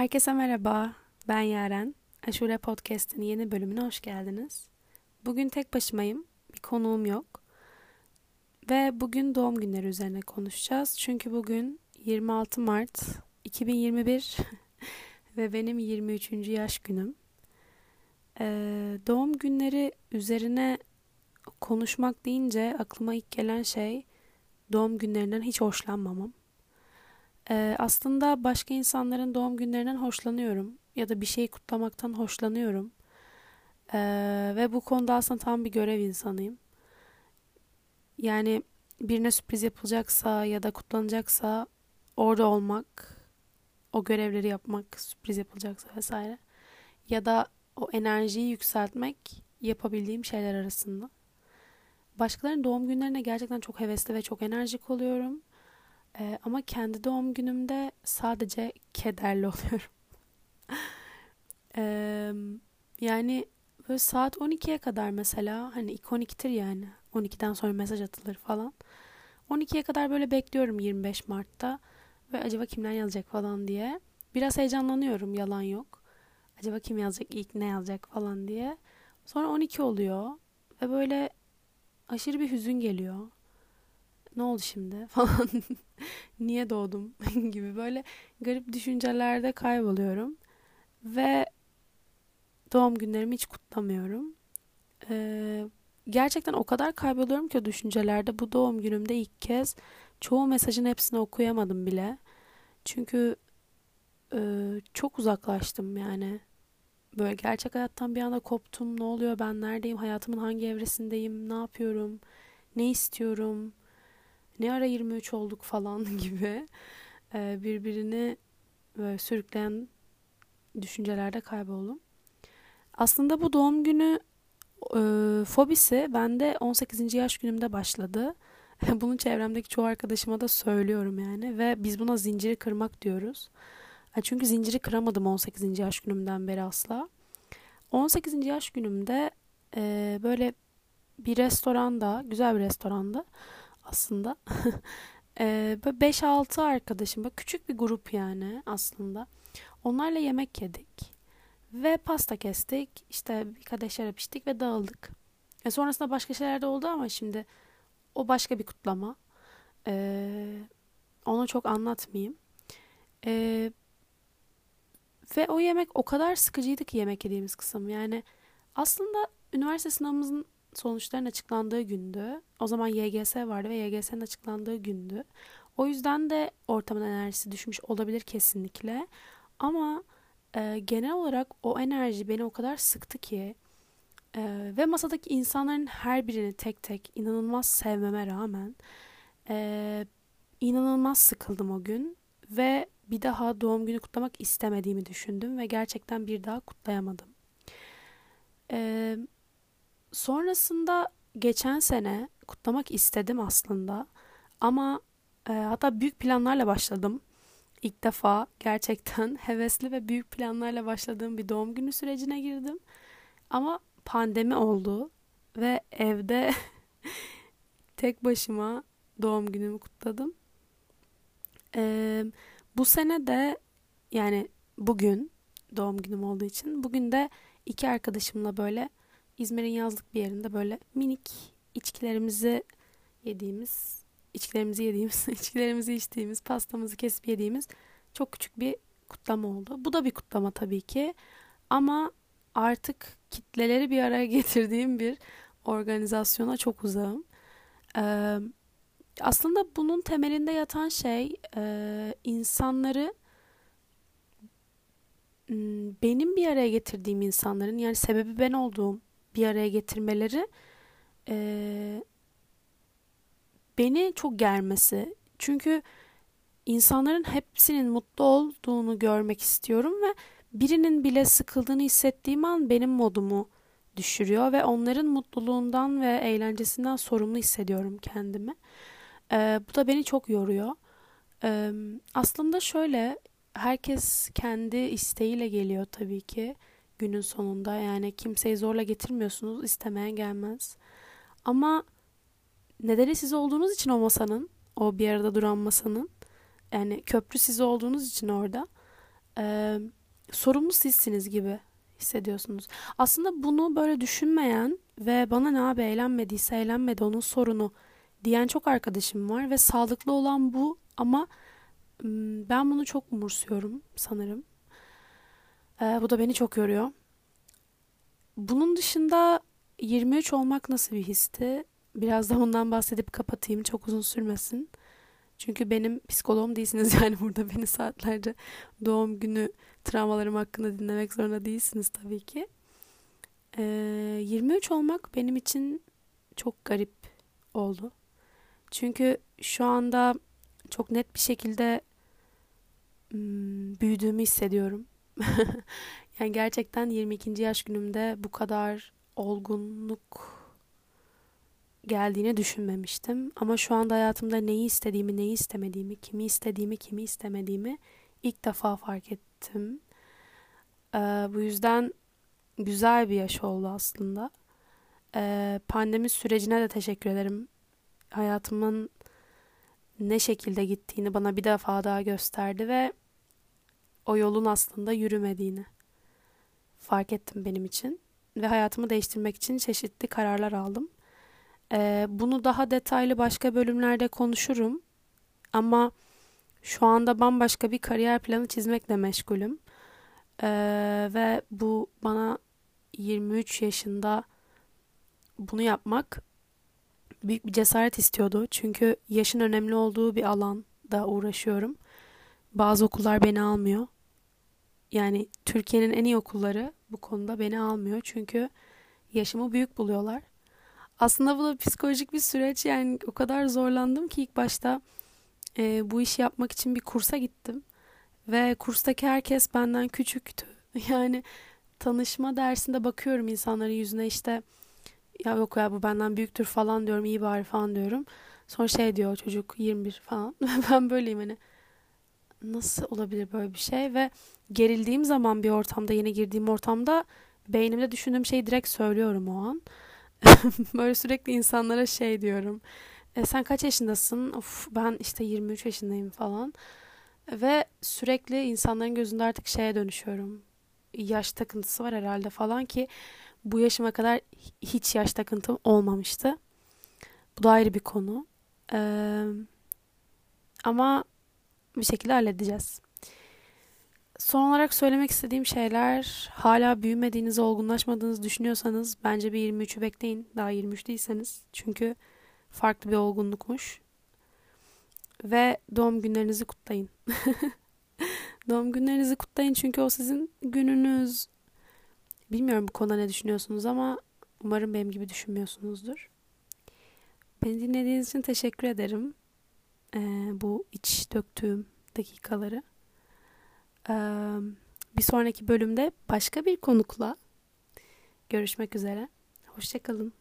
Herkese merhaba, ben Yaren. Aşure Podcast'ın yeni bölümüne hoş geldiniz. Bugün tek başımayım, bir konuğum yok. Ve bugün doğum günleri üzerine konuşacağız. Çünkü bugün 26 Mart 2021 ve benim 23. yaş günüm. Ee, doğum günleri üzerine konuşmak deyince aklıma ilk gelen şey doğum günlerinden hiç hoşlanmamam. Ee, aslında başka insanların doğum günlerinden hoşlanıyorum ya da bir şeyi kutlamaktan hoşlanıyorum. Ee, ve bu konuda aslında tam bir görev insanıyım. Yani birine sürpriz yapılacaksa ya da kutlanacaksa orada olmak, o görevleri yapmak, sürpriz yapılacaksa vesaire ya da o enerjiyi yükseltmek yapabildiğim şeyler arasında. Başkalarının doğum günlerine gerçekten çok hevesli ve çok enerjik oluyorum. Ee, ama kendi doğum günümde sadece kederli oluyorum. ee, yani böyle saat 12'ye kadar mesela hani ikoniktir yani. 12'den sonra mesaj atılır falan. 12'ye kadar böyle bekliyorum 25 Mart'ta. Ve acaba kimler yazacak falan diye. Biraz heyecanlanıyorum yalan yok. Acaba kim yazacak ilk ne yazacak falan diye. Sonra 12 oluyor. Ve böyle aşırı bir hüzün geliyor. Ne oldu şimdi falan. Niye doğdum gibi böyle garip düşüncelerde kayboluyorum. Ve doğum günlerimi hiç kutlamıyorum. Ee, gerçekten o kadar kayboluyorum ki o düşüncelerde. Bu doğum günümde ilk kez çoğu mesajın hepsini okuyamadım bile. Çünkü e, çok uzaklaştım yani. Böyle gerçek hayattan bir anda koptum. Ne oluyor ben neredeyim? Hayatımın hangi evresindeyim? Ne yapıyorum? Ne istiyorum? Ne ara 23 olduk falan gibi. E, birbirini böyle sürükleyen düşüncelerde kayboldum. Aslında bu doğum günü e, fobisi bende 18. yaş günümde başladı. Bunu çevremdeki çoğu arkadaşıma da söylüyorum yani ve biz buna zinciri kırmak diyoruz. Çünkü zinciri kıramadım 18. yaş günümden beri asla. 18. yaş günümde e, böyle bir restoranda, güzel bir restoranda aslında. e, böyle 5-6 arkadaşım, böyle küçük bir grup yani aslında. Onlarla yemek yedik. Ve pasta kestik. İşte bir kadeh şarap içtik ve dağıldık. E sonrasında başka şeyler de oldu ama şimdi o başka bir kutlama. Ee, onu çok anlatmayayım. Ee, ve o yemek o kadar sıkıcıydı ki yemek yediğimiz kısım. Yani aslında üniversite sınavımızın sonuçların açıklandığı gündü. O zaman YGS vardı ve YGS'nin açıklandığı gündü. O yüzden de ortamın enerjisi düşmüş olabilir kesinlikle. Ama e, genel olarak o enerji beni o kadar sıktı ki e, ve masadaki insanların her birini tek tek inanılmaz sevmeme rağmen e, inanılmaz sıkıldım o gün ve bir daha doğum günü kutlamak istemediğimi düşündüm ve gerçekten bir daha kutlayamadım. E, sonrasında geçen sene kutlamak istedim aslında ama e, hatta büyük planlarla başladım. İlk defa gerçekten hevesli ve büyük planlarla başladığım bir doğum günü sürecine girdim. Ama pandemi oldu ve evde tek başıma doğum günümü kutladım. Ee, bu sene de yani bugün doğum günüm olduğu için bugün de iki arkadaşımla böyle İzmir'in yazlık bir yerinde böyle minik içkilerimizi yediğimiz, içkilerimizi yediğimiz, içkilerimizi içtiğimiz, pastamızı kesip yediğimiz çok küçük bir kutlama oldu. Bu da bir kutlama tabii ki. Ama artık kitleleri bir araya getirdiğim bir organizasyona çok uzağım. Ee, aslında bunun temelinde yatan şey e, insanları benim bir araya getirdiğim insanların yani sebebi ben olduğum bir araya getirmeleri e, beni çok germesi. Çünkü insanların hepsinin mutlu olduğunu görmek istiyorum ve birinin bile sıkıldığını hissettiğim an benim modumu düşürüyor ve onların mutluluğundan ve eğlencesinden sorumlu hissediyorum kendimi. Ee, bu da beni çok yoruyor. Ee, aslında şöyle herkes kendi isteğiyle geliyor tabii ki günün sonunda. Yani kimseyi zorla getirmiyorsunuz. istemeyen gelmez. Ama nedeni siz olduğunuz için o masanın, o bir arada duran masanın yani köprü siz olduğunuz için orada e, sorumlu sizsiniz gibi hissediyorsunuz. Aslında bunu böyle düşünmeyen ve bana ne abi eğlenmediyse eğlenmedi onun sorunu diyen çok arkadaşım var ve sağlıklı olan bu ama ben bunu çok umursuyorum sanırım. Ee, bu da beni çok yoruyor. Bunun dışında 23 olmak nasıl bir histi? Biraz da ondan bahsedip kapatayım. Çok uzun sürmesin. Çünkü benim psikoloğum değilsiniz yani burada beni saatlerce doğum günü travmalarım hakkında dinlemek zorunda değilsiniz tabii ki. Ee, 23 olmak benim için çok garip oldu. Çünkü şu anda çok net bir şekilde büyüdüğümü hissediyorum. yani gerçekten 22. yaş günümde bu kadar olgunluk geldiğini düşünmemiştim. Ama şu anda hayatımda neyi istediğimi, neyi istemediğimi, kimi istediğimi, kimi istemediğimi ilk defa fark ettim. Ee, bu yüzden güzel bir yaş oldu aslında. Ee, pandemi sürecine de teşekkür ederim. Hayatımın ne şekilde gittiğini bana bir defa daha gösterdi ve o yolun aslında yürümediğini fark ettim benim için ve hayatımı değiştirmek için çeşitli kararlar aldım. Ee, bunu daha detaylı başka bölümlerde konuşurum ama şu anda bambaşka bir kariyer planı çizmekle meşgulüm ee, ve bu bana 23 yaşında bunu yapmak büyük bir cesaret istiyordu çünkü yaşın önemli olduğu bir alanda uğraşıyorum. Bazı okullar beni almıyor yani Türkiye'nin en iyi okulları bu konuda beni almıyor. Çünkü yaşımı büyük buluyorlar. Aslında bu da psikolojik bir süreç. Yani o kadar zorlandım ki ilk başta e, bu işi yapmak için bir kursa gittim. Ve kurstaki herkes benden küçüktü. Yani tanışma dersinde bakıyorum insanların yüzüne işte ya yok ya bu benden büyüktür falan diyorum iyi bari falan diyorum. Sonra şey diyor çocuk 21 falan. ben böyleyim hani nasıl olabilir böyle bir şey ve gerildiğim zaman bir ortamda yeni girdiğim ortamda beynimde düşündüğüm şeyi direkt söylüyorum o an. böyle sürekli insanlara şey diyorum. E, sen kaç yaşındasın? Of ben işte 23 yaşındayım falan. Ve sürekli insanların gözünde artık şeye dönüşüyorum. Yaş takıntısı var herhalde falan ki bu yaşıma kadar hiç yaş takıntım olmamıştı. Bu da ayrı bir konu. Ee, ama bir şekilde halledeceğiz. Son olarak söylemek istediğim şeyler hala büyümediğinizi, olgunlaşmadığınızı düşünüyorsanız bence bir 23'ü bekleyin. Daha 23 değilseniz. Çünkü farklı bir olgunlukmuş. Ve doğum günlerinizi kutlayın. doğum günlerinizi kutlayın çünkü o sizin gününüz. Bilmiyorum bu konuda ne düşünüyorsunuz ama umarım benim gibi düşünmüyorsunuzdur. Beni dinlediğiniz için teşekkür ederim. Ee, bu iç döktüğüm dakikaları. Bir sonraki bölümde başka bir konukla görüşmek üzere. Hoşçakalın.